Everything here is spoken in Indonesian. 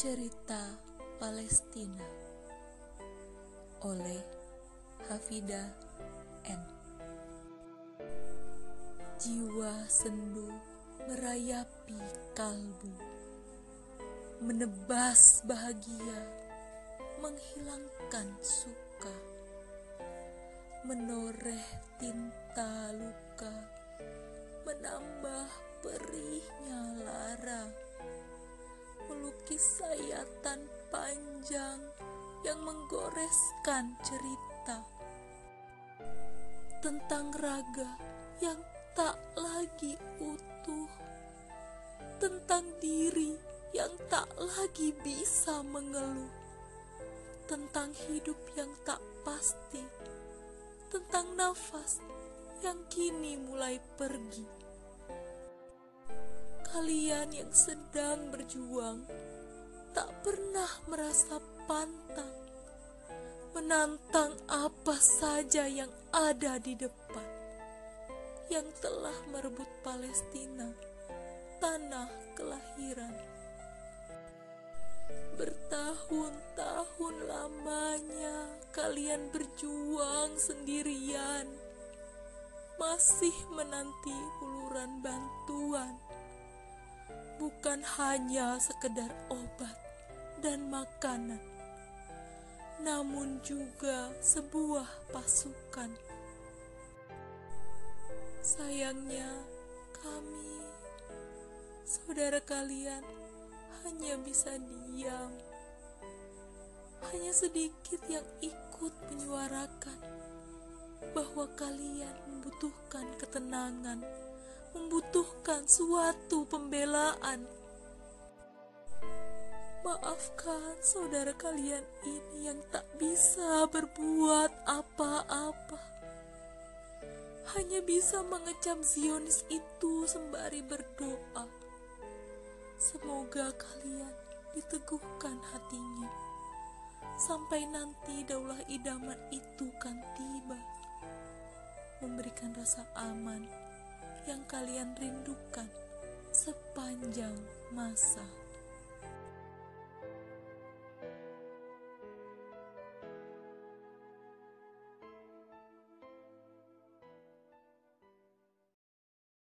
Cerita Palestina. Oleh Hafida N. Jiwa sendu merayapi kalbu, menebas bahagia, menghilangkan suka, menoreh tinta luka, sayatan panjang yang menggoreskan cerita tentang raga yang tak lagi utuh, tentang diri yang tak lagi bisa mengeluh, tentang hidup yang tak pasti, tentang nafas yang kini mulai pergi. Kalian yang sedang berjuang tak pernah merasa pantang menantang apa saja yang ada di depan yang telah merebut Palestina, tanah kelahiran. Bertahun-tahun lamanya kalian berjuang sendirian, masih menanti uluran bantuan bukan hanya sekedar obat dan makanan, namun juga sebuah pasukan. Sayangnya, kami, saudara kalian, hanya bisa diam. Hanya sedikit yang ikut menyuarakan bahwa kalian membutuhkan ketenangan membutuhkan suatu pembelaan. Maafkan saudara kalian ini yang tak bisa berbuat apa-apa. Hanya bisa mengecam Zionis itu sembari berdoa. Semoga kalian diteguhkan hatinya. Sampai nanti daulah idaman itu kan tiba. Memberikan rasa aman yang kalian rindukan sepanjang masa.